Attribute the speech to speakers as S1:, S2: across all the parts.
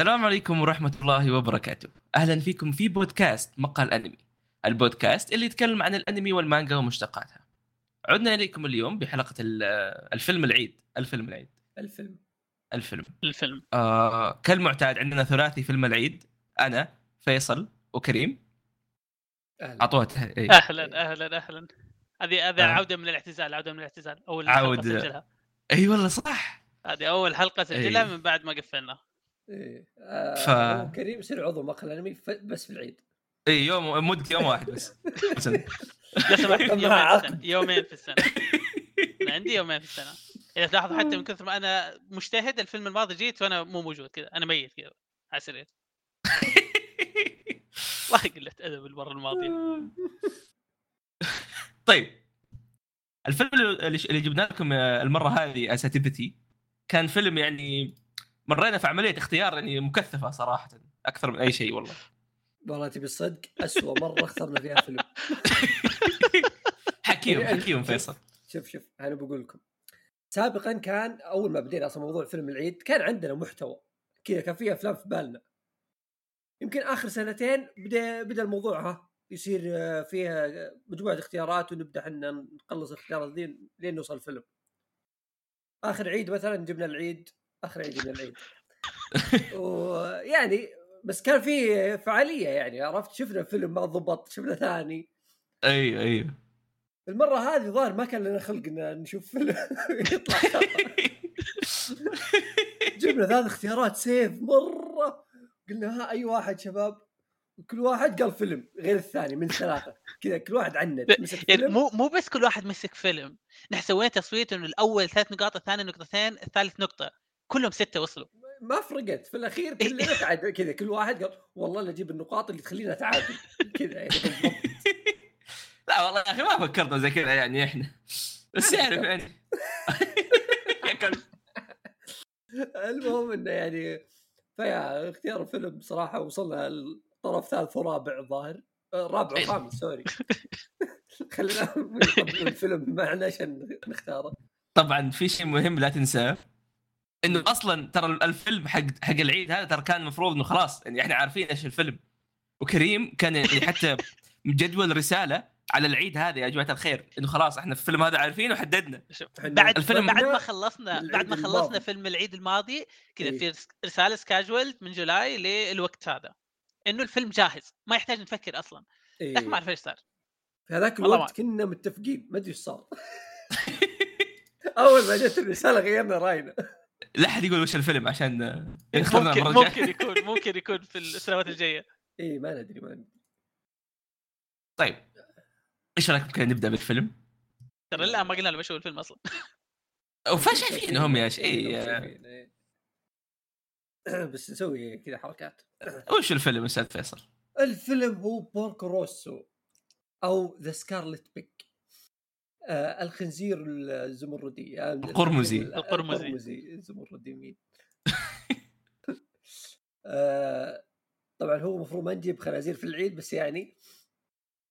S1: السلام عليكم ورحمة الله وبركاته. أهلا فيكم في بودكاست مقهى الأنمي البودكاست اللي يتكلم عن الأنمي والمانجا ومشتقاتها. عدنا إليكم اليوم بحلقة ال- الفيلم العيد. الفيلم العيد.
S2: الفيلم.
S1: الفيلم.
S3: الفيلم.
S1: آه كالمعتاد عندنا ثلاثي فيلم العيد. أنا فيصل وكريم.
S2: أهلا.
S1: أعطوها ته- إيه.
S3: أهلا أهلا أهلا. هذه هذه
S1: آه.
S3: عودة من الاعتزال عودة من الاعتزال. أول
S1: عودة.
S3: سجلها.
S1: إي والله صح.
S3: هذه أول حلقة سجلها
S1: إيه.
S3: من بعد ما قفلنا.
S2: إيه. آه
S1: ف-
S2: هو كريم يصير عضو مقهى الأنمي ف- بس في العيد.
S1: اي يوم مدة يوم واحد بس.
S3: لو سمحت يومين في
S2: عقد.
S3: السنة. يومين في السنة. أنا عندي يومين في السنة. إذا تلاحظوا حتى من كثر ما أنا مجتهد الفيلم الماضي جيت وأنا مو موجود كذا. أنا ميت كذا. على السرير. والله قلة أدب المرة الماضية.
S1: طيب. الفيلم اللي اللي جبنا لكم المرة هذه اساتذتي كان فيلم يعني مرينا في عملية اختيار يعني مكثفة صراحة أكثر من أي شيء والله.
S2: والله تبي الصدق اسوء مرة اخترنا فيها فيلم.
S1: حكيم حكيم فيصل.
S2: شوف شوف أنا بقول لكم. سابقا كان أول ما بدينا أصلا موضوع فيلم العيد كان عندنا محتوى كذا كان في أفلام في بالنا. يمكن آخر سنتين بدا بدأ الموضوع ها يصير آه، فيها مجموعة اختيارات ونبدأ إحنا نقلص الاختيارات ذي لين نوصل الفيلم. آخر عيد مثلا جبنا العيد آخر عيد جبنا العيد. ويعني بس كان في فعالية يعني عرفت؟ شفنا فيلم ما ضبط شفنا ثاني.
S1: أيوه أيوه
S2: المرة هذه ظاهر ما كان لنا خلق إن نشوف فيلم يطلع. جبنا ثلاث اختيارات سيف مرة. قلنا ها أي واحد شباب؟ كل واحد قال فيلم غير الثاني من ثلاثة. كذا كل واحد عند مسك
S3: يعني
S2: فيلم.
S3: مو مو بس كل واحد مسك فيلم. نحن سوينا تصويت إنه الأول ثلاث نقاط الثاني نقطتين الثالث نقطة. كلهم ستة وصلوا.
S2: ما فرقت. في الأخير كلنا تعادل كذا. كل واحد قال والله نجيب النقاط اللي تخلينا تعادل. كذا يعني.
S1: لا والله يا أخي ما فكرنا زي كذا يعني إحنا. بس يعرف يعني. كلب.
S2: المهم إنه يعني فيا اختيار الفيلم صراحة وصلنا الطرف ثالث ورابع الظاهر. آه، رابع
S1: إيه.
S2: وخامس سوري. خلينا الفيلم معنا عشان نختاره.
S1: طبعا في شيء مهم لا تنساه. إنه أصلا ترى الفيلم حق حق العيد هذا ترى كان المفروض إنه خلاص يعني إحنا عارفين إيش الفيلم. وكريم كان يعني حتى مجدول رسالة على العيد هذا يا جماعة الخير إنه خلاص إحنا في الفيلم هذا عارفينه وحددنا.
S3: بعد
S1: الفيلم-
S3: بعد ما خلصنا بعد ما خلصنا
S2: الماضي.
S3: فيلم العيد الماضي كذا
S2: إيه.
S3: في رس- رسالة سكاجوال من جولاي للوقت هذا. إنه الفيلم جاهز ما يحتاج نفكر أصلا.
S2: إيه.
S3: لكن ما اعرف إيش صار.
S2: في هذاك الوقت كنا متفقين ما أدري إيش صار. أول ما جت الرسالة غيرنا راينا.
S1: لا أحد يقول وش الفيلم عشان
S3: ممكن ممكن يكون ممكن يكون في السنوات الجاية.
S2: اي ما ندري ما ندري.
S1: طيب إيش رايكم كذا نبدأ بالفيلم؟
S3: ترى لا ما قلنا له وش هو الفيلم أصلا.
S1: وفا شايفينهم يا شيء
S2: شايفين، إيه. بس نسوي كذا حركات.
S1: وش الفيلم أستاذ فيصل؟
S2: الفيلم هو Porco Rosso أو The Scarlet Pig. آه الخنزير الزمردي آه،
S1: القرمزي.
S3: القرمزي.
S2: القرمزي الزمردي مين؟ آه طبعا هو المفروض ما نجيب خنازير في العيد بس يعني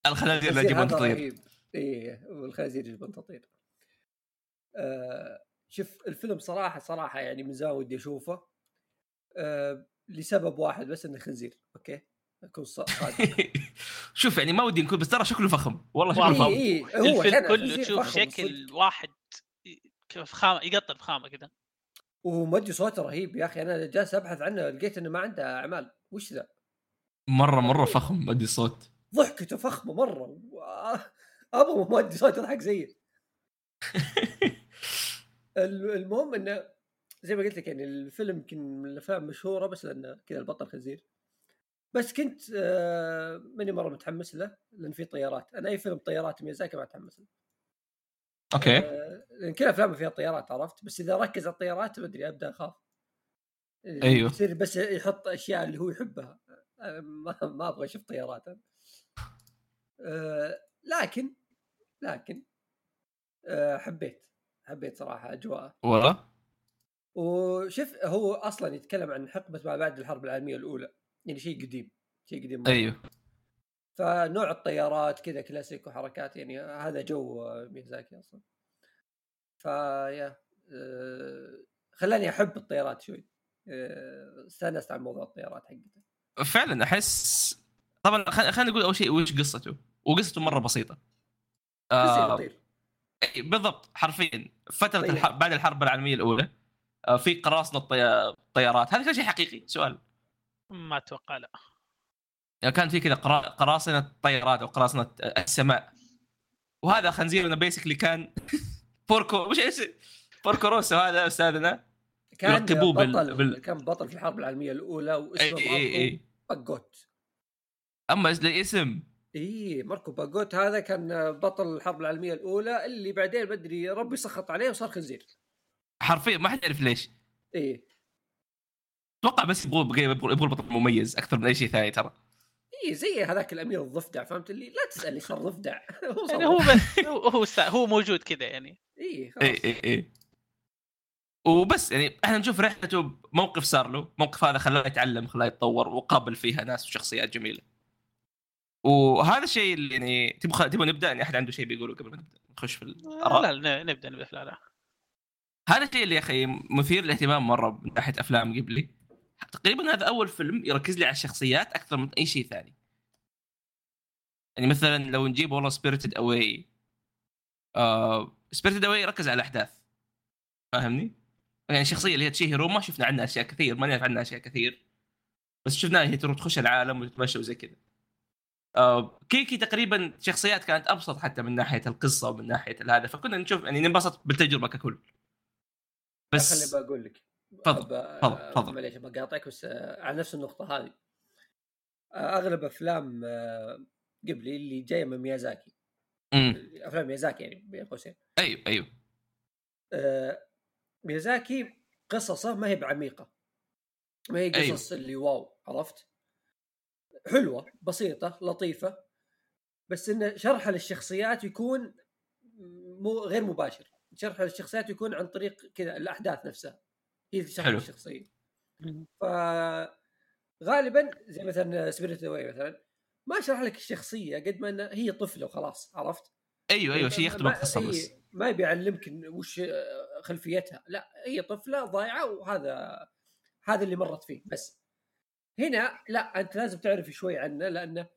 S1: الخنازير يجيبون
S2: هذا
S1: تطير.
S2: إيه والخنازير يجيبون تطير. آه شوف الفيلم صراحة صراحة يعني من زمان ودي أشوفه. آه لسبب واحد بس إنه خنزير أوكي؟ أكون صادق.
S1: شوف يعني ما ودي نكون بس ترى شكله فخم. والله شكله. فخم.
S2: اي اي هو
S3: الفيلم كله تشوف شكل
S2: صدق.
S3: واحد فخامة يقطر فخامه كذا.
S2: ومدي صوته رهيب يا أخي أنا جالس أبحث عنه لقيت إنه ما عنده أعمال. وش ذا؟
S1: مرة مرة فخم ما أدري الصوت.
S2: ضحكته فخمة مرة. و- أبغى مؤدي صوت يضحك زيه ال- المهم إنه زي ما قلت لك يعني الفيلم يمكن من الأفلام مشهوره بس لأنه كذا البطل خنزير. بس كنت آه، ماني مرة متحمس له لأن في طيارات. أنا أي فيلم طيارات ميازاكي ما أتحمس له.
S1: أوكي.
S2: آه، لأن كل افلامه فيها طيارات عرفت؟ بس إذا ركز على الطيارات ما أدري أبدأ أخاف.
S1: أيوه.
S2: يصير بس يحط أشياء اللي هو يحبها. آه، ما, ما أبغى أشوف طيارات. لكن لكن حبيت حبيت صراحة أجواءه.
S1: والله؟
S2: وشوف هو أصلا يتكلم عن حقبة ما بعد الحرب العالمية الأولى. يعني شيء قديم شيء قديم مرة.
S1: أيوه.
S2: فنوع الطيارات كذا كلاسيك وحركات يعني هذا جو ميازاكي أصلا. فيا آه، خلاني أحب الطيارات شوي. آه، استأنست على موضوع الطيارات حقته.
S1: فعلا أحس طبعا خلينا نقول أول شيء وش قصته؟ وقصته مرة بسيطة.
S2: بس
S1: آه
S2: يطير
S1: بالضبط حرفيا.
S2: فترة.
S1: الحرب بعد الحرب العالمية الأولى آه في قراصنة الطي- الطيارات. هذا كان شيء حقيقي سؤال.
S3: ما أتوقع لا.
S1: يعني كان في كذا قرا- قراصنة طيارات أو قراصنة السماء. وهذا خنزيرنا basically كان بوركو مش إيش Porco Rosso هذا أستاذنا.
S2: كان
S1: يلقبوه بال-
S2: بطل
S1: بال-
S2: كان بطل في الحرب العالمية
S1: الأولى
S2: واسمه
S1: إي
S2: ماركو
S1: إي.
S2: باجوت
S1: أما الاسم
S2: إي ماركو باجوت هذا كان بطل الحرب العالمية الأولى اللي بعدين بدري ربي سخط عليه وصار خنزير.
S1: حرفيا ما حد يعرف ليش.
S2: إي.
S1: أتوقع بس يبغوا يبغوا يبغوا بطل مميز أكثر من أي شيء ثاني ترى.
S2: اي زي هذاك الأمير الضفدع فهمت اللي؟ لا تسال لي صار ضفدع. هو صار
S3: يعني هو بس هو هو, موجود كذا يعني.
S2: اي
S1: اي اي اي وبس يعني إحنا نشوف رحلته موقف صار له. موقف هذا خلاه يتعلم خلاه يتطور وقابل فيها ناس وشخصيات جميلة. وهذا الشيء اللي يعني تبغى تبغى نبدأ؟ يعني أحد عنده شيء بيقوله قبل ما نبدأ؟ نخش في الآراء.
S3: لا لا نبدأ نبدأ في لا لا
S1: هذا الشيء اللي يا أخي مثير للاهتمام مرة من ناحية أفلام جيبلي. تقريبا هذا أول فيلم يركز لي على الشخصيات أكثر من أي شيء ثاني. يعني مثلا لو نجيب والله Spirited Away Spirited Away يركز على الأحداث. فاهمني؟ يعني الشخصية اللي هي تشيهيرو ما شفنا عنها أشياء كثير ما نعرف عنها أشياء كثير. بس شفناها هي تروح تخش العالم وتتمشى وزي كذا. آه كيكي تقريبا شخصيات كانت أبسط حتى من ناحية القصة ومن ناحية هذا فكنا نشوف يعني ننبسط بالتجربة ككل. بس
S2: خليني بقول لك.
S1: تفضل، تفضل، تفضل.
S2: معليش بقاطعك بس آه، على نفس النقطة هذه. آه، أغلب أفلام آه، قبلي اللي جاية من ميازاكي. أفلام ميازاكي يعني بين قوسين.
S1: أيوه أيوه.
S2: آه، ميازاكي قصصه ما هي بعميقة. ما هي
S1: أيوه.
S2: قصص اللي wow عرفت؟ حلوة بسيطة لطيفة بس إن شرحها للشخصيات يكون مو غير مباشر. شرحها للشخصيات يكون عن طريق كذا الأحداث نفسها. هي تشرح
S1: حلو.
S2: الشخصية ف غالبا زي مثلا Spirited Away مثلا ما شرح لك الشخصية قد ما إنها هي طفلة وخلاص عرفت؟
S1: أيوه أيوه شيء يخدم
S2: ما-
S1: القصة
S2: هي
S1: بس
S2: ما يبي يعلمك وش خلفيتها لا هي طفلة ضايعة وهذا هذا اللي مرت فيه بس هنا لا أنت لازم تعرف شوي عنه لأنه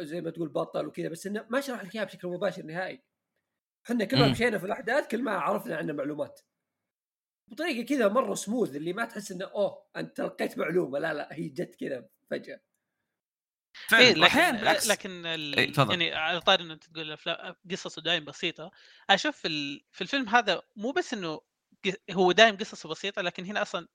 S2: زي ما تقول بطل وكذا بس إنه ما شرح لك إياها بشكل مباشر نهائي إحنا كل ما. مشينا في الأحداث كل ما عرفنا عنه معلومات بطريقة كذا مرة سموث اللي ما تحس إنه أوه أنت تلقيت معلومة لا لا هي جت كذا فجأة
S1: فعلا
S3: إيه لكن
S1: بالعكس
S3: لكن ال...
S1: إيه،.
S3: يعني على طار إنه تقول قصصه دائما بسيطة أشوف في, ال... في الفيلم هذا مو بس إنه هو دائما قصصه بسيطة لكن هنا أصلا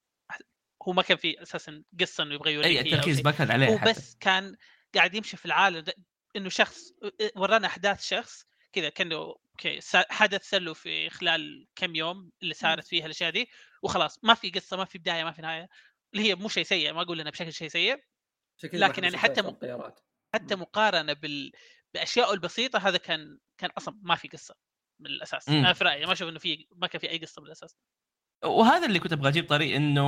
S3: هو ما كان في أساسا قصة إنه يبغى يوريك أي
S1: التركيز. ما كان عليه
S3: هو
S1: حتى.
S3: بس كان قاعد يمشي في العالم ده إنه شخص ورانا أحداث شخص كذا كأنه أوكي حدث له في خلال كم يوم اللي صارت فيها الأشياء دي وخلاص ما في قصة ما في بداية ما في نهاية اللي هي مو شيء سيء ما أقول إنها بشكل شيء سيء لكن يعني حتى م- حتى مقارنة بال بأشيائه البسيطة هذا كان كان أصلا ما في قصة من الأساس.
S1: مم.
S3: أنا في رأيي ما أشوف إنه في ما كان في أي قصة من الأساس.
S1: وهذا اللي كنت أبغى أجيب طريق إنه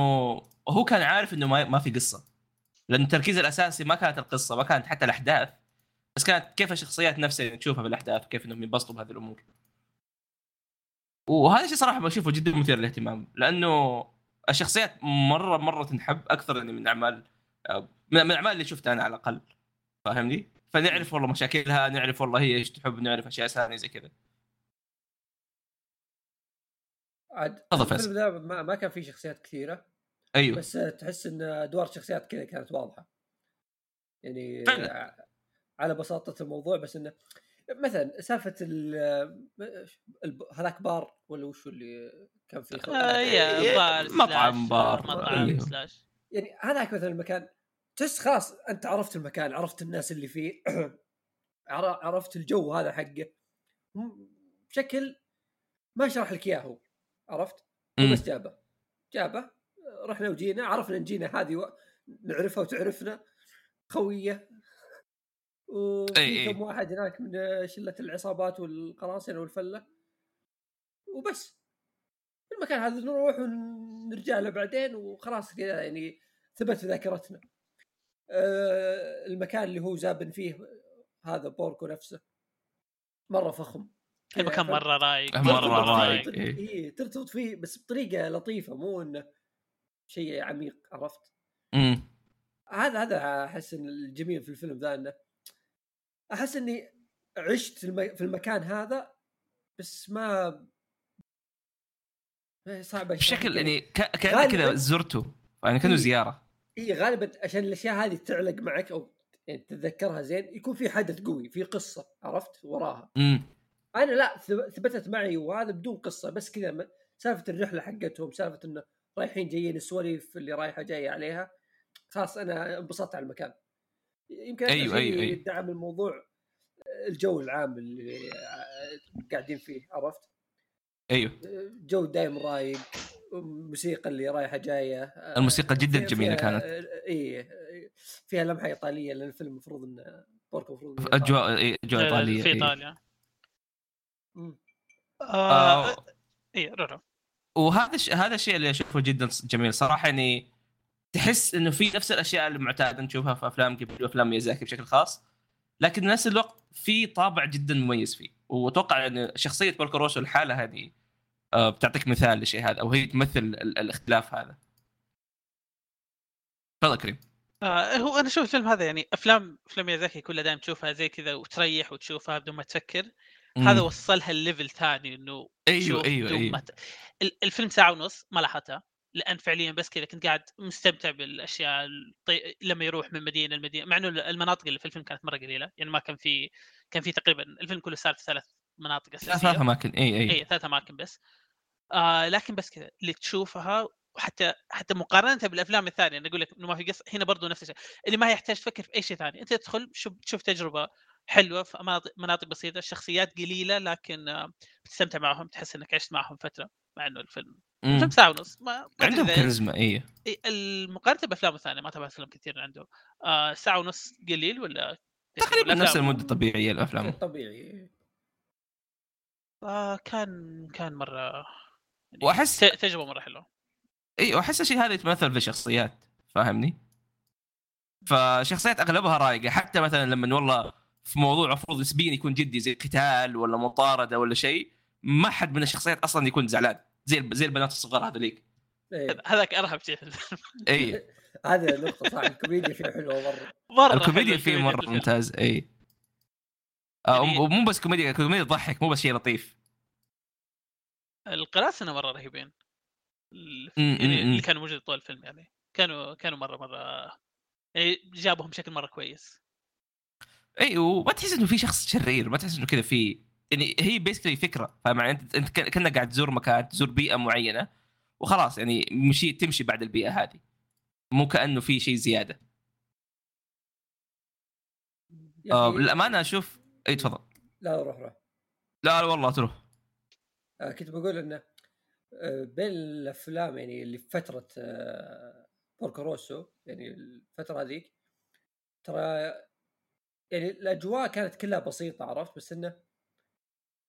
S1: هو كان عارف إنه ما, ما في قصة لأن التركيز الأساسي ما كانت القصة ما كانت حتى الأحداث. بس كانت كيف الشخصيات نفسها اللي نشوفها بالاحداث وكيف إنهم ينبسطوا بهذه الأمور وهذا الشيء صراحة بشوفه جدا مثير للاهتمام لأنه الشخصيات مرة مرة تنحب أكثر يعني من أعمال من من الاعمال اللي شفتها أنا على الأقل فاهمني؟ فنعرف والله مشاكلها نعرف والله هي إيش تحب نعرف أشياء ثانية زي كذا
S2: عاد. الفيلم ذا ما, ما كان فيه شخصيات كثيرة
S1: أيوه
S2: بس تحس إن أدوار الشخصيات كذا كانت واضحة يعني
S1: فعلا.
S2: على بساطة الموضوع بس إنه مثلا سالفة هذاك بار ولا وش اللي كان فيه خلق؟
S3: آه يا
S1: إيه،
S3: بار
S1: مطعم
S3: slash
S1: بار.
S3: مطعم
S1: أيوه.
S3: slash
S2: يعني هذاك مثلا المكان تحس خلاص أنت عرفت المكان عرفت الناس اللي فيه عر- عرفت الجو هذا حقه بشكل ما شرح لك إياه هو عرفت؟ بس جابه جابه رحنا وجينا عرفنا إن جينا هذه و... نعرفها وتعرفنا خوية وفي
S1: إي.
S2: كم واحد هناك من شلة العصابات والقراصنة والفلة. وبس. المكان هذا نروح ونرجع له بعدين وخلاص كذا يعني ثبت في ذاكرتنا. آه، المكان اللي هو زابن فيه هذا بوركو نفسه. مرة فخم.
S3: المكان
S1: مرة
S2: رايق فيه-
S1: رايق،. إيه
S2: ترتبط فيه بس بطريقة لطيفة مو إنه شيء عميق عرفت؟
S1: امم
S2: هذا هذا أحس إن الجميل في الفيلم ذا إنه أحس إني عشت في الم- في المكان هذا بس ما ما صعب
S1: بشكل يعني. ك-
S2: كأنك
S1: كذا زرته يعني كأنه
S2: إيه.
S1: زيارة.
S2: اي غالبا عشان الأشياء هذه تعلق معك أو يعني تتذكرها زين يكون في حدث قوي في قصة عرفت؟ وراها.
S1: امم
S2: أنا لا ثب- ثبتت معي وهذا بدون قصة بس كذا سالفة الرحلة حقتهم سالفة إنه رايحين جايين السواليف اللي رايحة جاية عليها خلاص أنا انبسطت على المكان. يمكن
S1: أيوة، أيوة، أيوة.
S2: دعم الموضوع الجو العام اللي قاعدين فيه عرفت
S1: أيوه
S2: جو دايم رايق الموسيقى اللي رايحة جاية
S1: الموسيقى جداً
S2: فيها-
S1: كانت.
S2: اي فيها لمحة إيطالية لأن الفيلم المفروض إنه بوركو المفروض إنه
S1: اجواء إيه، أجواء إيطالية
S3: في
S1: إيه.
S2: إيطاليا.
S3: آه
S1: آه،
S3: اي رورو
S1: وهذا الش... هذا الشيء اللي أشوفه جدا جميل صراحة يعني تحس إنه في نفس الأشياء المعتاده نشوفها في أفلام جيبلي وافلام ميازاكي بشكل خاص لكن نفس الوقت في طابع جدا مميز فيه. وأتوقع إن شخصية Porco Rosso الحالة هذه آه، بتعطيك مثال للشيء هذا أو هي تمثل ال- الاختلاف هذا. تفضل كريم.
S3: آه هو أنا أشوف الفيلم هذا يعني افلام أفلام ميازاكي كلها دائما تشوفها زي كذا وتريح وتشوفها بدون ما تفكر. هذا
S1: مم.
S3: وصلها ال
S1: level
S3: ثاني
S1: إنه
S3: أيوه أيوه
S1: أيوه.
S3: ت- ال- الفيلم ساعة ونص ما لاحظتها. لأن فعليا بس كذا كنت قاعد مستمتع بالأشياء الطي... لما يروح من مدينة لمدينة مع إنه المناطق اللي في الفيلم كانت مرة قليلة يعني ما كان في كان في تقريبا الفيلم كله صار في ثلاث مناطق اساسيه
S1: ثلاث أماكن إي إي.
S3: إي ثلاث أماكن بس. آه لكن بس كذا اللي تشوفها وحتى حتى مقارنة بالأفلام الثانية أنا أقول لك إنه ما في قصه هنا برضو نفس الشيء. اللي ما يحتاج تفكر في أي شيء ثاني أنت تدخل شوف تشوف تجربة حلوة في مناطق مناطق بسيطة الشخصيات قليلة لكن آه، بتستمتع معهم تحس إنك عشت معهم فترة. مع إنه الفيلم. الفيلم ساعة ونص ما
S1: عندهم كاريزما اي
S3: إيه، المقارنة بافلام الثانية ما تابعت افلام كثير عنده آه ساعة ونص قليل ولا؟
S1: تقريبا نفس؟ المدة الطبيعية الأفلام.
S2: طبيعي
S3: آه كان كان مرة يعني
S1: واحس
S3: تجربة مرة حلوة.
S1: اي وأحس الشيء هذا يتمثل في الشخصيات فاهمني؟ فشخصيات أغلبها رايقه حتى مثلا لما والله في موضوع المفروض نسبيا يكون جدي زي قتال ولا مطاردة ولا شيء ما حد من الشخصيات أصلا يكون زعلان. زي زي البنات الصغار هذوليك
S2: إيه.
S3: هذاك أرهب شيء. في الفيلم
S1: اي
S2: هذا نقطة صح. الكوميديا فيه حلوة مرة.
S3: مرة
S1: الكوميديا فيه
S3: الفيلم.
S1: ممتاز. اي آه
S3: يعني-
S1: ومو بس كوميديا كوميديا تضحك مو بس شيء لطيف.
S3: القراصنة مرة رهيبين. يعني. اللي كانوا موجودين طول الفيلم يعني. كانوا كانوا مره مرة يعني جابهم بشكل مرة كويس.
S1: اي وما تحس إنه في شخص شرير ما تحس إنه كذا في يعني هي basically فكرة فاهم انت أنت كأنك قاعد تزور مكان تزور بيئة معينة وخلاص يعني مشي تمشي بعد البيئة هذه. مو كأنه في شيء زيادة.
S2: يا
S1: آه للأمانة أشوف إي تفضل.
S2: لا روح روح.
S1: لا لا والله تروح.
S2: آه كنت بقول إنه آه بين الأفلام يعني اللي في فترة آه بوركو روسو يعني الفترة هذيك ترى يعني الأجواء كانت كلها بسيطة عرفت؟ بس إنه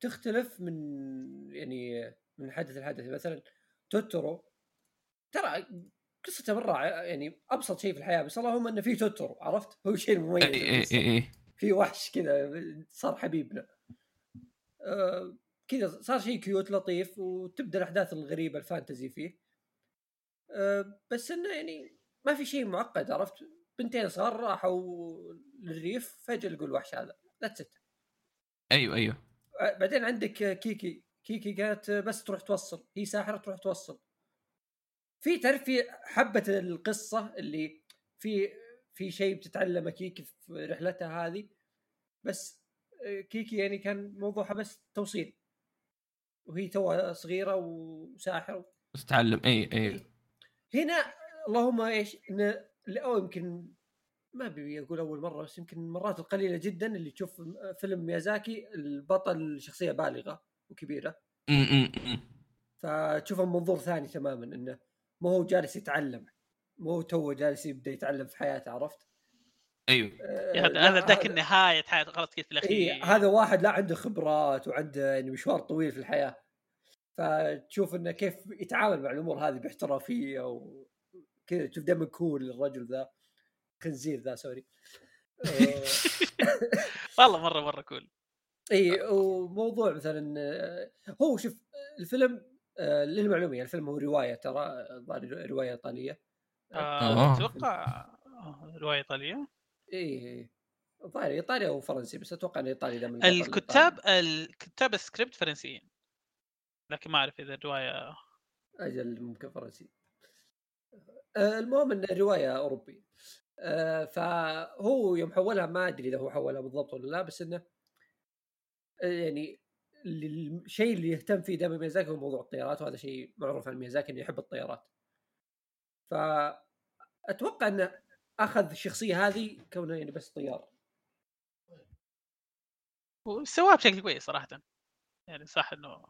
S2: تختلف من يعني من حدث لحدث. مثلا توتورو ترى قصته مرة ع- يعني أبسط شيء في الحياة بس اللهم إنه في توتورو عرفت؟ هو شيء مميز. إي
S1: إي. إي.
S2: في وحش كذا صار حبيبنا. آه، كذا صار شيء cute لطيف وتبدأ الأحداث الغريبة ال fantasy فيه. آه، بس إنه يعني ما في شيء معقد عرفت؟ بنتين صغار راحوا للريف فجأة يقول الوحش هذا. that's it
S1: أيوه أيوه.
S2: بعدين عندك كيكي. كيكي كانت بس تروح توصل. هي ساحرة تروح توصل. في تعرف في حبة القصة اللي في في شيء بتتعلمه كيكي في رحلتها هذه. بس كيكي يعني كان موضوعها بس توصيل. وهي توها صغيرة وساحرة.
S1: بس تتعلم اي اي
S2: هنا اللهم إيش انه أو يمكن ما أبي أقول أول مرة بس يمكن المرات القليلة جدا اللي تشوف فيلم ميازاكي البطل
S1: شخصية بالغة وكبيرة.
S2: فتشوفه من منظور ثاني تماما إنه ما هو جالس يتعلم مو هو تو جالس يبدأ يتعلم في حياته عرفت؟
S1: أيوه.
S2: آه،
S3: هذا
S2: لا،
S3: هذا ذاك النهاية حياته غلط كيف في الأخير.
S2: إيه هذا واحد لا عنده خبرات وعنده يعني مشوار طويل في الحياة. فتشوف إنه كيف يتعامل مع الأمور هذه باحترافية وكذا تشوف دائما cool الرجل ذا. خنزير ذا sorry. آه،
S3: والله مرة مرة cool
S2: إي وموضوع مثلا آه، هو شوف الفيلم آه للمعلومه يعني الفيلم هو رواية ترى الظاهر رواية إيطالية.
S3: آه، أتوقع آه، رواية إيطالية.
S2: إيه الظاهر إيطاليا أو فرنسي بس أتوقع إن ايطالي دائما
S3: الكتاب الكتاب السكريبت فرنسيين. لكن ما أعرف إذا الرواية
S2: أجل ممكن فرنسي. آه المهم إن الرواية اوروبي آه فهو يوم حولها ما أدري إذا هو حولها بالضبط ولا لا بس إنه آه، يعني الشيء اللي يهتم فيه دائما ميازاكي هو موضوع الطيارات وهذا شيء معروف عن ميازاكي إنه يحب الطيارات. فاتوقع إنه أخذ الشخصية هذه كونه يعني بس طيار.
S3: وسواها بشكل كويس صراحة. يعني صح إنه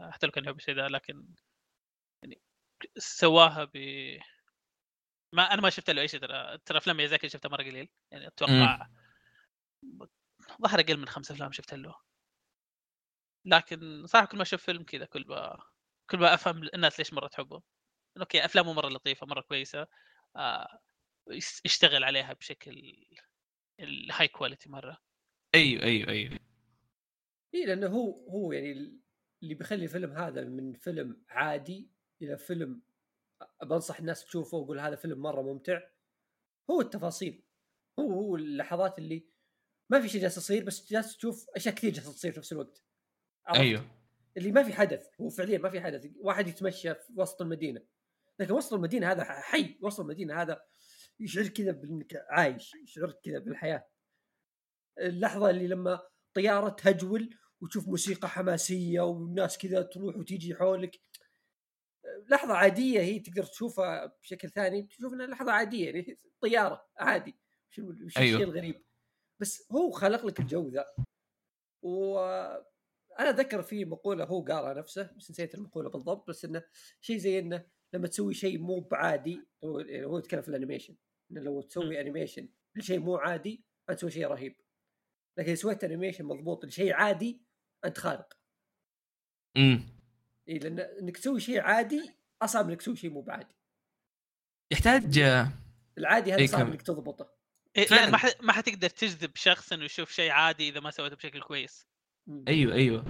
S3: حتى لو كان يحب الشيء ذا لكن يعني سواها ب ما أنا ما شفت له اي شيء ترى ترى أفلام ميازاكي شفتها مرة قليل يعني أتوقع ظهر أقل من خمس أفلام شفتها له. لكن صراحة كل ما أشوف فيلم كذا كل ما كل ما أفهم الناس ليش مرة تحبه. okay أفلامه مرة لطيفة مرة كويسة آه يشتغل عليها بشكل ال high quality
S1: مرة. أيوه أيوه أيوه.
S2: اي لأنه هو هو يعني اللي بيخلي الفيلم هذا من فيلم عادي إلى فيلم بنصح الناس تشوفه واقول هذا فيلم مرة ممتع. هو التفاصيل. هو هو اللحظات اللي ما في شيء جالس يصير بس جالس تشوف أشياء كثير جالسة تصير في نفس الوقت.
S1: عرفت؟ أيوه.
S2: اللي ما في حدث. هو فعليا ما في حدث. واحد يتمشى في وسط المدينة. لكن وسط المدينة هذا حي. وسط المدينة هذا يشعر كذا بانك عايش. يشعر كذا بالحياة. اللحظة اللي لما طيارة تهجول وتشوف موسيقى حماسية والناس كذا تروح وتيجي حولك. لحظة عادية هي تقدر تشوفها بشكل ثاني تشوف إنها لحظة عادية يعني طيارة عادي أيوه. الشيء الغريب بس هو خلق لك الجو ذا. و أنا اتذكر في مقولة هو قالها نفسه بس نسيت المقولة بالضبط بس إنه شيء زي إنه لما تسوي شيء مو بعادي هو يعني هو يتكلم في ال animation إنه لو تسوي animation لشيء مو عادي أنت تسوي شيء رهيب. لكن إذا سويت animation مضبوط لشيء عادي أنت خارق.
S1: امم
S2: اي لأن إنك تسوي شيء عادي أصعب إنك تسوي شيء مو بعادي.
S1: يحتاج
S2: العادي هذا صعب إنك تضبطه.
S3: إيه لا ما ما حتقدر تجذب شخص إنه يشوف شيء عادي إذا ما سويته بشكل كويس.
S1: أيوه أيوه.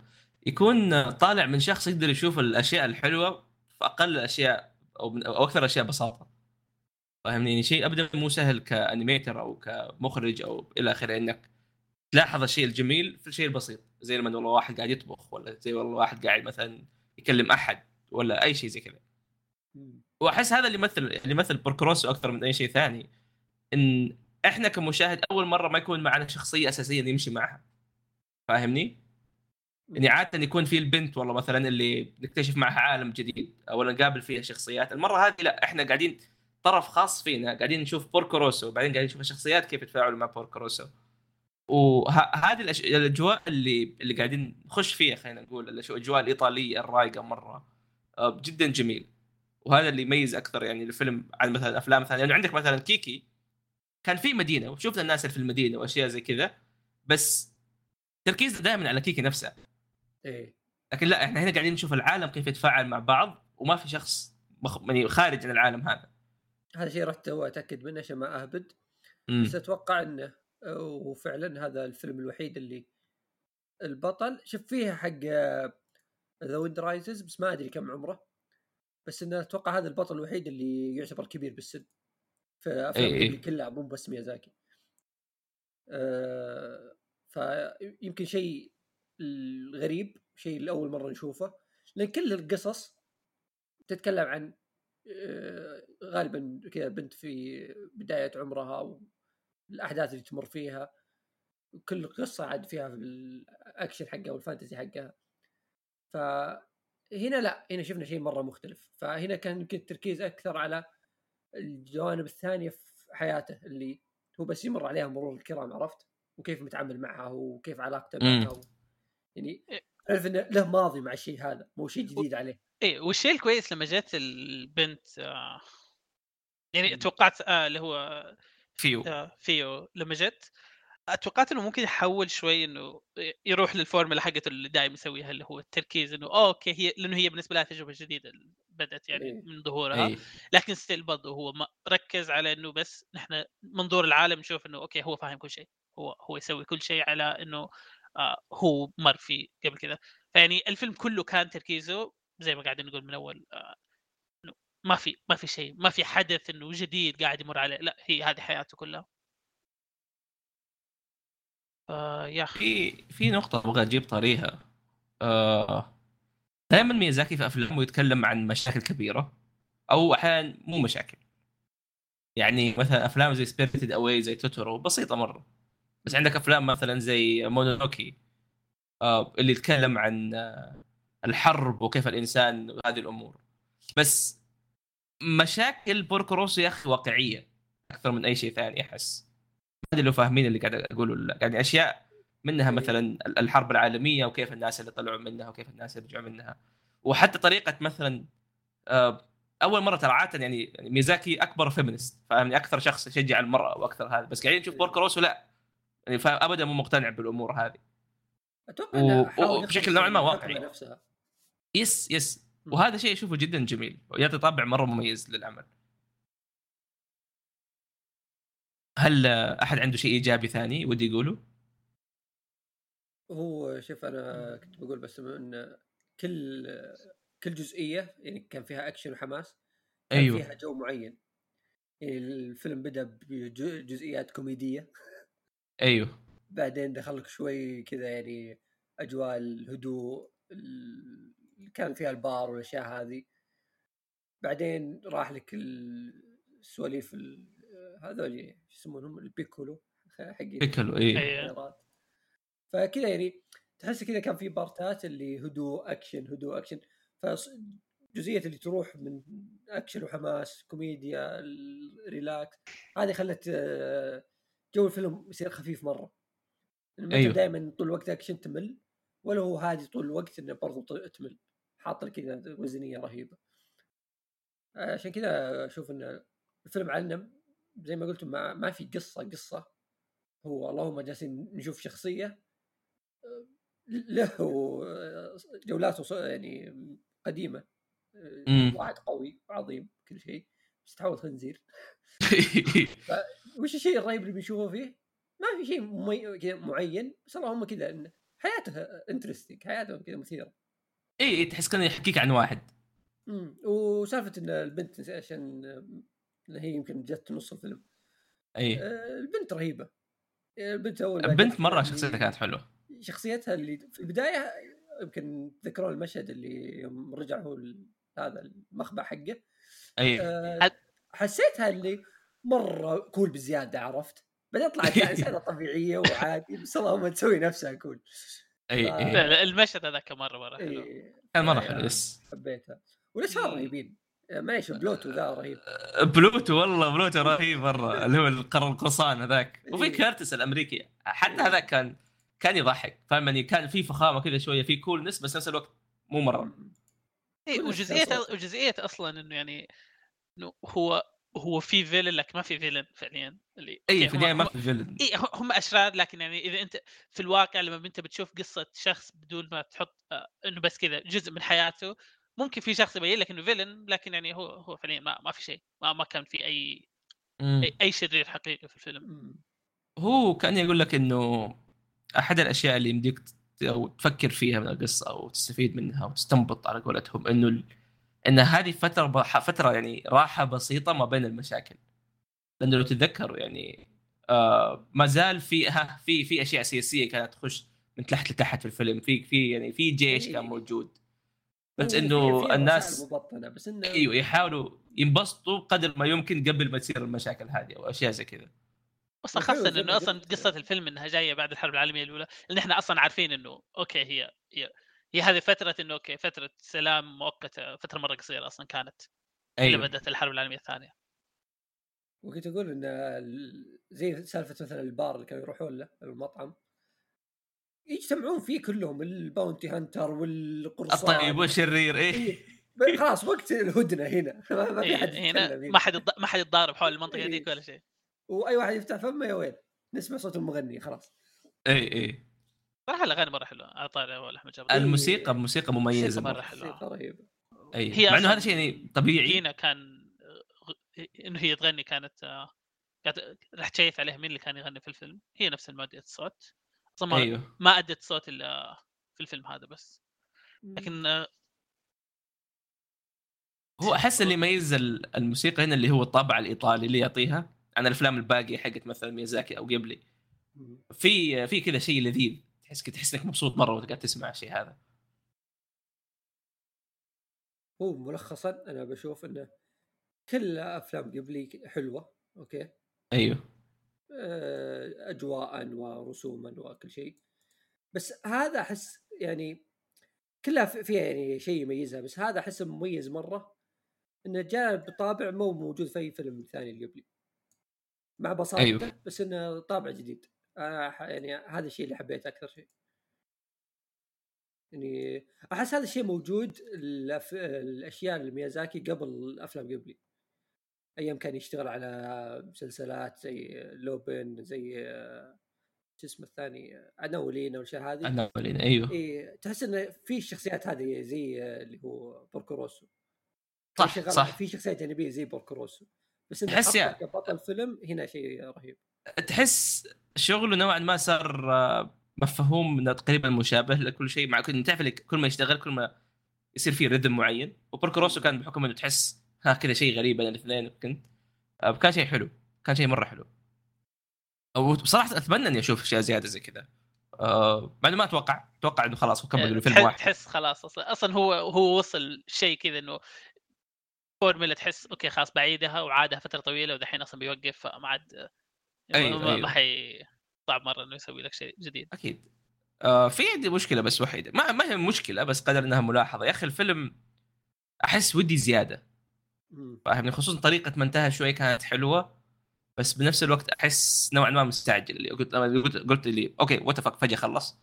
S1: يكون طالع من شخص يقدر يشوف الأشياء الحلوة في أقل الاشياء أو, أو أكثر الاشياء بساطة. فاهمني؟ يعني شيء ابدا مو سهل ك animator أو كمخرج أو إلى آخره إنك تلاحظ الشيء الجميل في الشيء البسيط. زي لما والله واحد قاعد يطبخ ولا زي والله واحد قاعد مثلا يكلم أحد ولا أي شيء زي كذا. وأحس هذا اللي يمثل اللي يمثل Porco Rosso أكثر من أي شيء ثاني. إن إحنا كمشاهد أول مرة ما يكون معنا شخصية أساسية نمشي معها. فاهمني؟ يعني عادة يكون في البنت والله مثلا اللي نكتشف معها عالم جديد أو نقابل فيها شخصيات. المرة هذه لا إحنا قاعدين طرف خاص فينا قاعدين نشوف Porco Rosso وبعدين قاعدين نشوف الشخصيات كيف يتفاعلوا مع Porco Rosso وهذه الأش... الأجواء اللي اللي قاعدين نخش فيها خلينا نقول الأجواء الإيطالية الرايقة مرة. آه، جدا جميل. وهذا اللي يميز أكثر يعني الفيلم عن مثلا افلام ثانية يعني عندك مثلا كيكي كان في مدينة وشفنا الناس اللي في المدينة وأشياء زي كذا بس تركيز دائما على كيكي نفسها
S2: إيه.
S1: لكن لا إحنا هنا قاعدين نشوف العالم كيف يتفاعل مع بعض وما في شخص مخ... يعني خارج عن العالم هذا.
S2: هذا شيء رحت أتأكد منه عشان ما أهبد.
S1: م.
S2: بس أتوقع إنه وفعلا هذا الفيلم الوحيد اللي البطل شوف فيها حق The Wind Rises بس ما أدري كم عمره. بس انه أتوقع هذا البطل الوحيد اللي يعتبر كبير بالسن. في أفلام
S1: أي أي.
S2: كلها مو بس ميازاكي. أه فيمكن شيء الغريب شيء لأول مرة نشوفه. لأن كل القصص تتكلم عن آه، غالبا كذا بنت في بداية عمرها والاحداث اللي تمر فيها. وكل قصة عاد فيها الأكشن حقها والفانتزي حقها. فهنا لا هنا شفنا شيء مرة مختلف. فهنا كان يمكن التركيز أكثر على الجوانب الثانية في حياته اللي هو بس يمر عليها مرور الكرام عرفت؟ وكيف متعامل معها وكيف علاقته معها يعني عرف إنه له ماضي مع الشيء هذا مو شيء جديد عليه.
S3: إيه والشيء الكويس لما جت البنت آه يعني توقعت آه اللي هو
S1: فيو.
S3: آه فيو. لما جت أتوقعت إنه ممكن يحول شوي إنه يروح للفورمولا حقته اللي دائما يسويها اللي هو التركيز إنه okay هي لأنه هي بالنسبة لها تجربة جديدة بدأت يعني
S2: إيه.
S3: من ظهورها.
S1: أي.
S3: لكن still برضه هو ما ركز على إنه بس نحن منظور العالم نشوف إنه okay هو فاهم كل شيء. هو هو يسوي كل شيء على إنه آه هو مر فيه قبل كذا فيعني الفيلم كله كان تركيزه زي ما قاعدين نقول من اول آه، ما في ما في شيء ما في حدث إنه جديد قاعد يمر عليه. لا هي هذه حياته كلها. آه يا أخي
S1: في نقطة أبغى أجيب طاريها آه دائما ميازاكي في أفلامه يتكلم عن مشاكل كبيرة أو أحيانا مو مشاكل. يعني مثلا أفلام زي Spirited Away زي توتورو بسيطة مرة. بس عندك أفلام مثلا زي مونونوكي آه اللي يتكلم عن الحرب وكيف الإنسان وهذه الأمور. بس مشاكل Porco Rosso يا أخي واقعية أكثر من أي شيء ثاني أحس. ادري لو فاهمين اللي قاعد أقوله ولا. يعني أشياء منها مثلا الحرب العالمية وكيف الناس اللي طلعوا منها وكيف الناس اللي رجعوا منها. وحتى طريقة مثلا آه، أول مرة ترى عادة يعني يعني ميازاكي أكبر feminist فاهمني؟ أكثر شخص يشجع المرأة وأكثر هذا. بس قاعدين نشوف Porco Rosso لا يعني فابدا مو مقتنع بالأمور هذه.
S2: أتوقع
S1: و- وبشكل نوعاً ما واقعي. yes yes. وهذا شيء اشوفه جدا جميل ويعطي طابع مرة مميز للعمل. هل أحد عنده شيء إيجابي ثاني ودي يقوله؟
S2: هو شوف أنا كنت بقول بس إن كل كل جزئية يعني كان فيها أكشن وحماس كان
S1: أيوه.
S2: فيها جو معين يعني الفيلم بدأ بجزئيات كوميدية
S1: أيوه
S2: بعدين دخلك شوي كذا يعني أجواء الهدوء ال- اللي كان فيها البار والأشياء هذه بعدين راح لك ال- السواليف ال- هذول شو يسمونهم؟ البيكولو حقين
S1: بيكلو اي
S3: إيه.
S2: فكذا يعني تحس كذا كان في بارتات اللي هدوء أكشن هدوء أكشن. فجزئيه اللي تروح من أكشن وحماس كوميديا ال relax هذه خلت آه، جو الفيلم يصير خفيف مرة.
S1: أيوه.
S2: أيوه. دائما طول الوقت أكشن تمل ولا هو هادي طول الوقت إنه برضو ط- تمل. حاط لك كذا وزنية رهيبة. عشان كذا أشوف إن الفيلم علم زي ما قلتم ما, ما في قصة قصة. هو اللهم جالسين نشوف شخصية آه، له آه، جولاته يعني قديمة آه،. واحد قوي وعظيم كل شيء بس تحول خنزير وش الشيء الرهيب اللي بنشوفه فيه؟ ما في شيء معين بس اللهم كذا إن حياته interesting حياته كذا مثيرة.
S1: اي إي، تحس كأنه يحكيك عن واحد.
S2: امم وسالفة إن البنت عشان ان هي يمكن جت نص الفيلم.
S1: اي
S2: آه، البنت رهيبة. البنت أول
S1: البنت مرة
S2: يعني
S1: شخصيتها كانت حلوة.
S2: شخصيتها اللي في البداية يمكن تذكرون المشهد اللي يوم رجع هو هذا المخبأ حقه.
S1: اي
S2: آه،
S3: هد-
S2: حسيتها اللي مرة cool بزيادة عرفت؟ بعدين طلعت انسانه طبيعية وعادي بس اللهم تسوي نفسها cool
S1: اي
S2: آه.
S1: اي
S3: لا، لا، المشهد هذاك مرة مرة حلو.
S2: إيه،
S1: كان مرة
S2: آه،
S1: حلو yes.
S2: حبيتها. والأشرار رهيبين آه، معليش بلوتو ذا رهيب.
S1: بلوتو والله بلوتو رهيب مرة. اللي هو القرن القرصان هذاك. وفي
S2: إيه.
S1: كيرتس الامريكي حتى هذاك كان كان يضحك. فاهم يعني كان في فخامة كذا شوية في coolness بس نفس الوقت مو مرة.
S3: اي وجزئيه. وجزئيه أصلا إنه يعني إنه هو هو في villain لكن ما في villain فعليا اللي
S1: اي
S3: okay،
S1: في
S3: النهاية
S1: ما في villain
S3: اي هم أشرار لكن يعني إذا أنت في الواقع لما أنت بتشوف قصة شخص بدون ما تحط آه، إنه بس كذا جزء من حياته ممكن في شخص يبين لك إنه فيلن لكن يعني هو هو فعليا ما, ما في شيء ما, ما كان في أي
S1: مم.
S3: أي, شرير حقيقي في الفيلم
S2: مم.
S1: هو كان يقول لك إنه أحد الأشياء اللي يمديك أو تفكر فيها من القصة أو تستفيد منها وتستنبط على قولتهم إنه ال... إن هذه فترة. فترة يعني راحة بسيطة ما بين المشاكل لأنه لو تتذكروا يعني آه ما زال في ها في في أشياء سياسية كانت تخش من تحت لتحت في الفيلم في في يعني في جيش كان
S2: إيه.
S1: موجود بس
S2: إنه
S1: الناس
S2: مبطنة بس إنه
S1: إيوه يحاولوا ينبسطوا قدر ما يمكن قبل ما تصير المشاكل هذه أو أشياء زي كذا.
S3: خاصة
S2: زي
S3: إنه
S2: أصلا.
S3: قصة الفيلم إنها جاية بعد الحرب العالمية الأولى لأن إحنا أصلا عارفين إنه okay هي هي هي هذه فترة إنه okay فترة سلام مؤقتة فترة مرة قصيرة أصلا كانت إلى
S1: أيوه.
S3: بدأت الحرب العالمية الثانية.
S2: وكنت أقول إن ال- زي سالفة مثلا البار اللي كانوا يروحون له المطعم. يجتمعون فيه كلهم ال bounty hunter والقرصان.
S1: الطيب والشرير
S2: إيه. إيه. خلاص وقت الهدنة هنا. ما في
S3: إيه،
S2: حد
S3: هنا ما حد ما حد يتضارب حول المنطقة
S2: إيه.
S3: ذيك ولا شيء.
S2: وأي واحد يفتح فمه يا ويل. نسمع صوت المغني خلاص.
S1: اي اي
S3: صراحة الأغاني مرة حلوة على طاري أحمد جابر
S2: إيه.
S1: الموسيقى موسيقى مميزة.
S3: حلوة.
S2: موسيقى رهيبة.
S1: اي مع
S3: إنه
S1: هذا شيء يعني طبيعي.
S3: جينا كان غ- إنه هي تغني كانت آه، قاعد راح تشيك عليها مين اللي كان يغني في الفيلم. هي نفس المؤدية الصوت أصلا ما,
S1: أيوه.
S3: ما ادت صوت الا في الفيلم هذا بس. لكن آه،
S1: هو أحس اللي يميز ال- الموسيقى هنا اللي هو الطابع الإيطالي اللي يعطيها. عن الأفلام الباقية حقت مثلا ميازاكي أو قبلي.
S2: مم.
S1: في في كذا شيء لذيذ. تحس تحس إنك مبسوط مرة وأنت قاعد تسمع الشيء هذا.
S2: هو ملخصا أنا بشوف إنه كل أفلام قبلي حلوة
S1: أوكي؟
S2: أيوه. اجواء ورسوما وكل شيء. بس هذا أحس يعني كلها في- فيها يعني شيء يميزها بس هذا احسه مميز مرة إنه جاء بطابع مو موجود في أي فيلم ثاني اللي قبلي. مع بساطته
S1: أيوه.
S2: بس إنه طابع جديد. ح- يعني هذا الشيء اللي حبيته أكثر شيء. يعني أحس هذا الشيء موجود الأف... الأشياء الميازاكي قبل الأفلام قبلي. أيام كان يشتغل على مسلسلات زي لوبن زي شو اسمه الثاني؟ أناولين والاشياء هذه.
S1: أنا أولين. أيوه.
S2: اي تحس انه في الشخصيات هذه زي اللي هو Porco
S1: Rosso
S2: صح
S1: صح.
S2: في شخصيات جانبية زي Porco Rosso بس إنه
S1: تحس
S2: حطه كبطل فيلم هنا شيء رهيب.
S1: تحس شغله نوعا ما صار آه، مفهوم إنه تقريبا مشابه لكل شيء. مع كل تعرف كل ما يشتغل كل ما يصير فيه rhythm معين. وبوركروسو كان بحكم إنه تحس ها كذا شيء غريب بين الاثنين كنت. آه، كان شيء حلو. كان شيء مرة حلو. وبصراحه أتمنى إني أشوف أشياء زيادة زي كذا. آه إنه ما أتوقع أتوقع إنه خلاص هو كمل له فيلم واحد.
S3: تحس خلاص أصلا أصلا هو هو وصل شيء كذا إنه فورمولا تحس okay خلاص بعيدها وعادها فترة طويلة ودحين أصلا بيوقف فما عاد
S1: أيوه،
S3: ما- ما
S1: أيوه.
S3: حي صعب مرة إنه يسوي لك شيء جديد.
S1: أكيد. آه في عندي مشكلة بس وحيدة. ما ما هي مشكلة بس قدر إنها ملاحظة. يا أخي الفيلم أحس ودي
S2: زيادة.
S1: فاهمني؟ خصوصا طريقة ما انتهى شوي كانت حلوة بس بنفس الوقت أحس نوعا ما مستعجل. اللي قلت لما قلت قلت لي okay what فجأة خلص.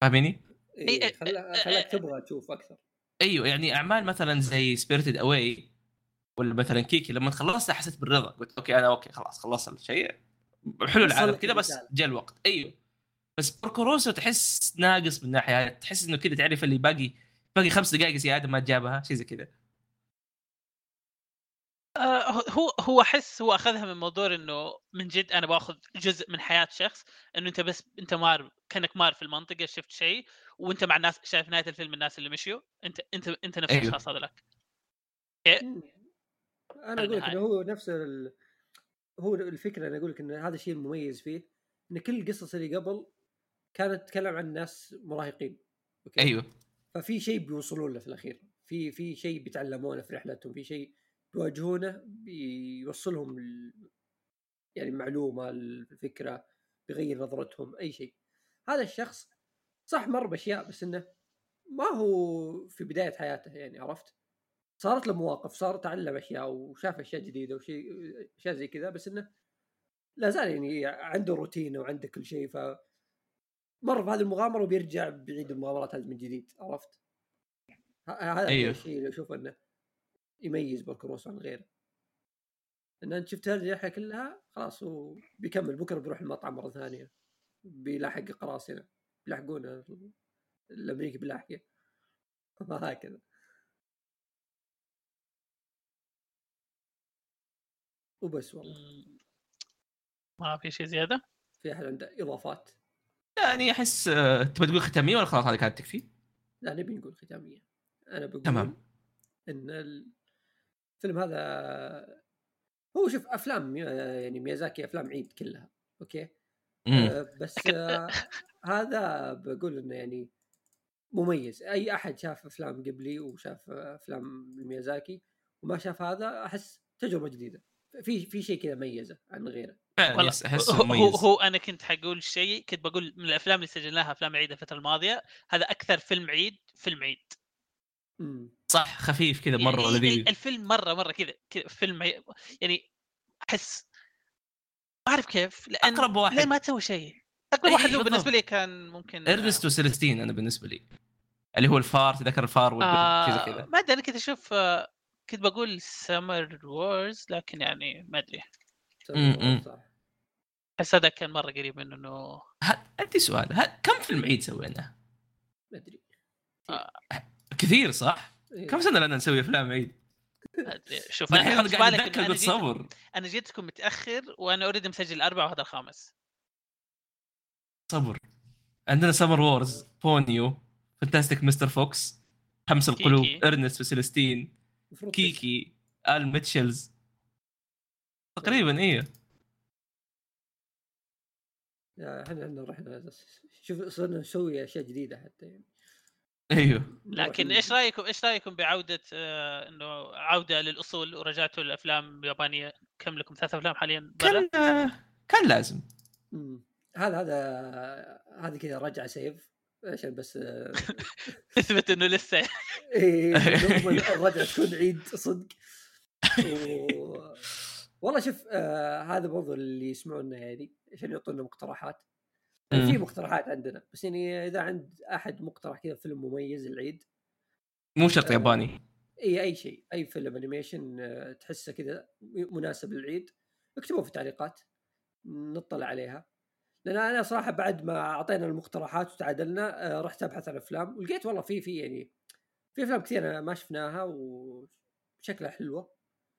S1: فاهميني؟
S2: إيه
S3: إيه،
S2: خلا-
S3: إيه،
S2: خلاك
S3: إيه.
S2: تبغى تشوف أكثر.
S1: أيوه يعني أعمال مثلا زي Spirited Away ولا مثلا كيكي لما خلصتها حسيت بالرضا. قلت okay أنا okay خلاص خلصت الشيء. حلو العالم كذا بس. جاء الوقت. أيوه. بس بوركوروسو تحس ناقص من ناحية يعني تحس إنه كذا تعرف اللي باقي باقي خمس دقائق زيادة ما جابها شيء زي كذا
S3: هو هو أحس هو أخذها من منظور إنه من جد أنا بأخذ جزء من حياة شخص إنه أنت بس أنت مار كأنك مار في المنطقة شفت شيء وأنت مع الناس شايف نهاية الفيلم الناس اللي مشيوا أنت أنت أنت نفس
S1: أيوه.
S3: الاشخاص هذولك
S2: مم. أنا أقول لك إنه هو نفس ال... هو الفكرة أنا أقول لك إن هذا الشيء المميز فيه إن كل القصص اللي قبل كانت تتكلم عن ناس مراهقين أوكي؟
S1: أيوه.
S2: ففي شيء بيوصلون له في الأخير في في شيء بيتعلمونه في رحلتهم في شيء بيواجهونه بيوصلهم ال... يعني معلومة الفكرة بيغير نظرتهم أي شيء هذا الشخص صح مر بأشياء بس إنه ما هو في بداية حياته يعني عرفت صارت له مواقف صار تعلم أشياء وشاف أشياء جديدة وشيء أشياء زي كذا بس إنه لا زال يعني عنده روتين وعنده كل شيء ف مر بهذه المغامرة وبيرجع بيعيد المغامرات هذه من جديد عرفت؟ هذا
S1: أيوه.
S2: الشيء اللي أشوف إنه يميز بوركروس عن غيره. ان أنت شفت هذه الرحلة كلها خلاص هو بيكمل. بكره بيروح المطعم مرة ثانية بيلاحق قراصنة بيلاحقونه الأمريكي بيلاحقه. هكذا. وبس والله.
S3: ما في شيء زيادة؟
S2: في أحد عنده إضافات؟
S1: يعني أحس آه، تبغى تقول ختامية ولا خلاص هذه كانت تكفي؟
S2: لا نبي نقول ختامية. أنا بقول
S1: تمام.
S2: إن الفيلم هذا هو شوف أفلام يعني ميازاكي أفلام عيد كلها أوكي؟
S1: مم.
S2: آه بس آه هذا بقول إنه يعني مميز. أي أحد شاف أفلام قبلي وشاف أفلام ميازاكي وما شاف هذا أحس تجربة جديدة. في في شيء كذا ميزه عن غيره.
S3: والله
S1: أحسه
S3: هو, هو أنا كنت حقول شيء كنت بقول من الأفلام اللي سجلناها أفلام عيد الفترة الماضية هذا أكثر فيلم عيد فيلم عيد.
S2: امم
S1: صح خفيف كذا مرة
S3: يعني
S1: لذيذ
S3: الفيلم مرة مرة كذا كذا فيلم يعني أحس ما أعرف كيف
S1: لأن
S3: أقرب
S1: واحد.
S3: ما تسوي شيء؟ أقرب
S1: إيه،
S3: واحد له. بالنسبة لي كان ممكن
S1: Ernest و Celestine أنا بالنسبة لي. اللي هو الفار تذكر الفار زي
S3: آه
S1: كذا.
S3: ما أدري أنا كنت أشوف آه، كنت بقول Summer Wars لكن يعني ما
S2: أدري.
S3: أحس هذا كان مرة قريب منه
S1: إنه عندي سؤال ه- كم فيلم عيد سوينا؟
S2: ما أدري.
S1: كثير صح؟
S2: إيه.
S1: كم سنة لنا نسوي أفلام عيد؟
S3: شوف أنا
S1: قاعد
S3: بالك
S1: اتذكر قلت صبر
S3: أنا جيتكم متأخر وأنا already مسجل الاربعه وهذا الخامس.
S1: صبر. عندنا Summer Wars Ponyo Fantastic Mr. Fox همس القلوب. Ernest و
S2: Celestine
S1: Kiki ال Mitchells تقريبا إيه.
S2: يا إحنا عندنا رحنا شوف صرنا نسوي أشياء جديدة حتى يعني.
S1: أيوه.
S3: لكن إيش رأيكم إيش رأيكم بعودة آه إنه عودة للأصول ورجعتوا للأفلام اليابانية؟ كم لكم؟ ثلاث أفلام حاليا
S1: كان كان لازم.
S2: هذا هذا هذه كذا رجعه سيف. عشان بس آه،
S3: تثبت إنه لسه.
S2: إيه، الرجعه تكون عيد صدق. و... والله شوف آه هذا برضو اللي يسمعونا يعني عشان يعطونا مقترحات. في مقترحات عندنا بس يعني إذا عند أحد مقترح كذا فيلم مميز العيد
S1: مو شرط ياباني.
S2: إي أي شيء أي فيلم animation آه، تحسه كذا مناسب للعيد اكتبوه في التعليقات نطلع عليها. لأن أنا صراحة بعد ما أعطينا المقترحات وتعادلنا آه، رحت أبحث عن أفلام ولقيت والله في في يعني في أفلام كثير أنا ما شفناها وشكلها حلوة.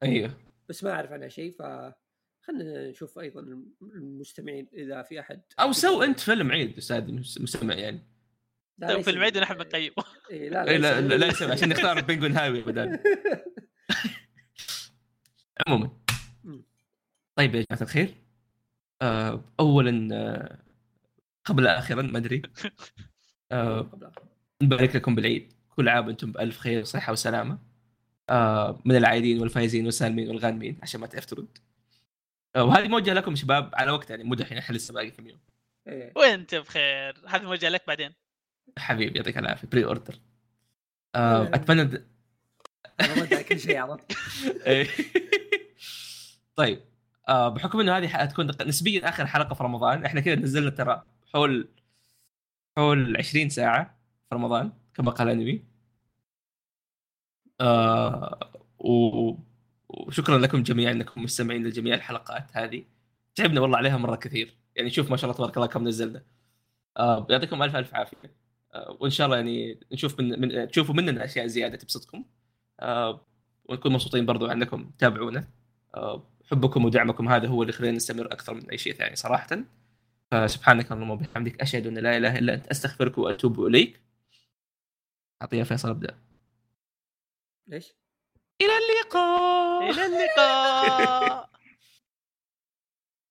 S1: أيوه.
S2: بس ما أعرف عنها شيء ف خلينا نشوف أيضا المستمعين إذا في أحد
S1: أو سو أنت فيلم عيد أستاذ مستمع يعني.
S2: لا،
S3: طيب
S2: ليس-
S3: في المعيد نحن بنقيمه.
S2: إيه لا
S1: إيه، لا لا, لا
S2: يسوي-
S1: يسوي عشان نختار بنجوين هايوي بدل. عموما. طيب يا جماعة الخير. آه اولا آه قبل اخرا ما أدري. آه نبارك لكم بالعيد. كل عام وأنتم بألف خير وصحه وسلامة. آه من العايدين والفايزين والسالمين والغانمين عشان ما تعرف ترد وهذه موجهة لكم شباب على وقت يعني مو دحين إحنا لسه باقي كم يوم
S2: إيه.
S3: وانت بخير؟ هذا موجه لك بعدين.
S1: حبيبي يعطيك العافية. pre-order آه أتمنى د...
S2: كل شيء عرفت.
S1: إيه. طيب آه بحكم إنه هذه حتكون نسبيا آخر حلقة في رمضان إحنا كذا نزلنا ترى حول حول 20 ساعة في رمضان كما قال انمي آه و... وشكرا لكم جميعا انكم مستمعين لجميع الحلقات هذه. تعبنا والله عليها مرة كثير. يعني شوف ما شاء الله تبارك الله كم نزلنا. آه يعطيكم ألف ألف عافية. آه وإن شاء الله يعني نشوف من, من تشوفوا مننا أشياء زيادة تبسطكم. آه ونكون مبسوطين برضو عنكم تابعونا. آه، حبكم ودعمكم هذا هو اللي يخلينا نستمر أكثر من أي شيء ثاني صراحة. فسبحانك اللهم وبحمدك أشهد أن لا إله إلا أنت أستغفرك وأتوب إليك. أعطيها فيصل أبدأ.
S2: ليش؟
S1: إلى اللقاء.
S3: إلى اللقاء.